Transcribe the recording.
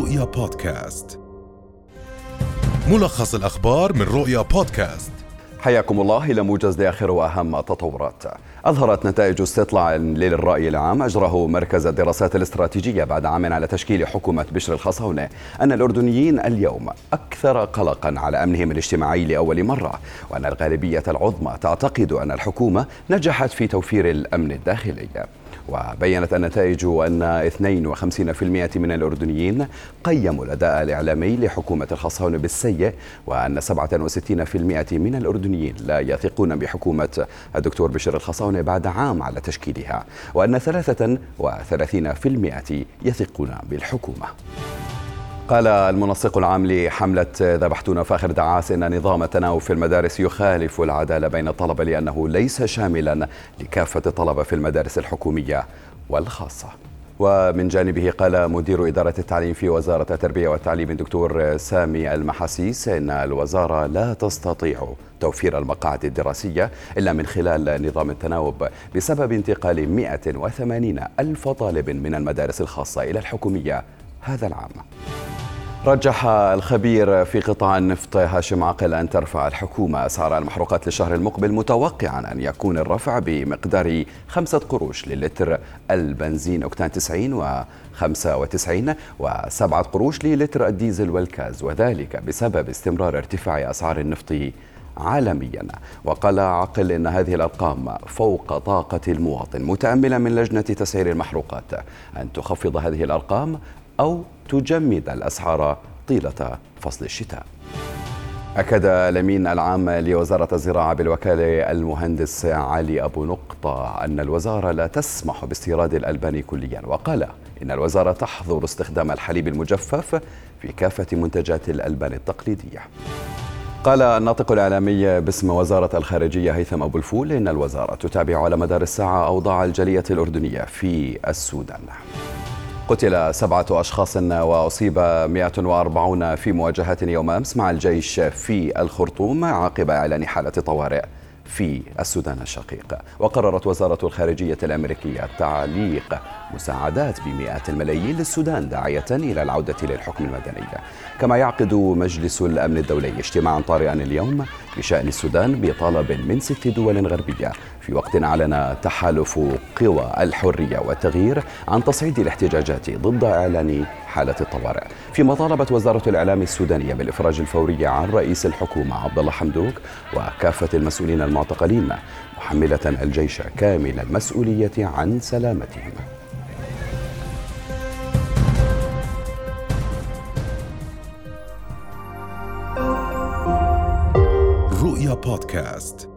رؤيا بودكاست. ملخص الأخبار من رؤيا بودكاست. حياكم الله إلى موجز لآخر وأهم التطورات. أظهرت نتائج استطلاع للرأي العام أجره مركز الدراسات الاستراتيجية بعد عام على تشكيل حكومة بشر الخصاونة أن الأردنيين اليوم أكثر قلقا على أمنهم الاجتماعي لأول مرة وأن الغالبية العظمى تعتقد أن الحكومة نجحت في توفير الأمن الداخلي. وبينت النتائج أن 52% من الأردنيين قيموا الأداء الإعلامي لحكومة الخصاونة بالسيء وأن 67% من الأردنيين لا يثقون بحكومة الدكتور بشير الخصاونة بعد عام على تشكيلها وأن 33% يثقون بالحكومة. قال المنسق العام لحملة ذبحتونا فاخر دعاس إن نظام التناوب في المدارس يخالف العدالة بين الطلبة لأنه ليس شاملا لكافة الطلبة في المدارس الحكومية والخاصة. ومن جانبه قال مدير إدارة التعليم في وزارة التربية والتعليم الدكتور سامي المحاسيس إن الوزارة لا تستطيع توفير المقاعد الدراسية إلا من خلال نظام التناوب بسبب انتقال 180 ألف طالب من المدارس الخاصة إلى الحكومية هذا العام. رجح الخبير في قطاع النفط هاشم عقل أن ترفع الحكومة. أسعار المحروقات للشهر المقبل متوقعا أن يكون الرفع بمقدار خمسة قروش للتر البنزين أوكتان 90 و 95 وسبعة قروش للتر الديزل والكاز وذلك بسبب استمرار ارتفاع أسعار النفط عالميا. وقال عقل إن هذه الأرقام فوق طاقة المواطن متاملا من لجنة تسعير المحروقات. أن تخفض هذه الأرقام أو تجمد الأسعار طيلة فصل الشتاء. أكد الأمين العام لوزارة الزراعة بالوكالة المهندس علي أبو نقطة أن الوزارة لا تسمح باستيراد الألبان كليا وقال إن الوزارة تحظر استخدام الحليب المجفف في كافة منتجات الألبان التقليدية. قال الناطق الإعلامي باسم وزارة الخارجية هيثم أبو الفول إن الوزارة تتابع على مدار الساعة أوضاع الجالية الأردنية في السودان. قتل سبعة أشخاص وأصيب 140 في مواجهات يوم أمس مع الجيش في الخرطوم عقب إعلان حالة طوارئ في السودان الشقيق. وقررت وزارة الخارجية الأمريكية تعليق مساعدات بمئات الملايين للسودان داعية إلى العودة للحكم المدني. كما يعقد مجلس الأمن الدولي اجتماعا طارئا اليوم بشأن السودان بطلب من ست دول غربية. في وقت أعلن تحالف قوى الحرية والتغيير عن تصعيد الاحتجاجات ضد إعلان حالة الطوارئ. فيما طالبت وزارة الإعلام السودانية بالإفراج الفوري عن رئيس الحكومة عبد الله حمدوك وكافة المسؤولين المعتقلين محملة الجيش كامل المسؤولية عن سلامتهم. رؤيا بودكاست.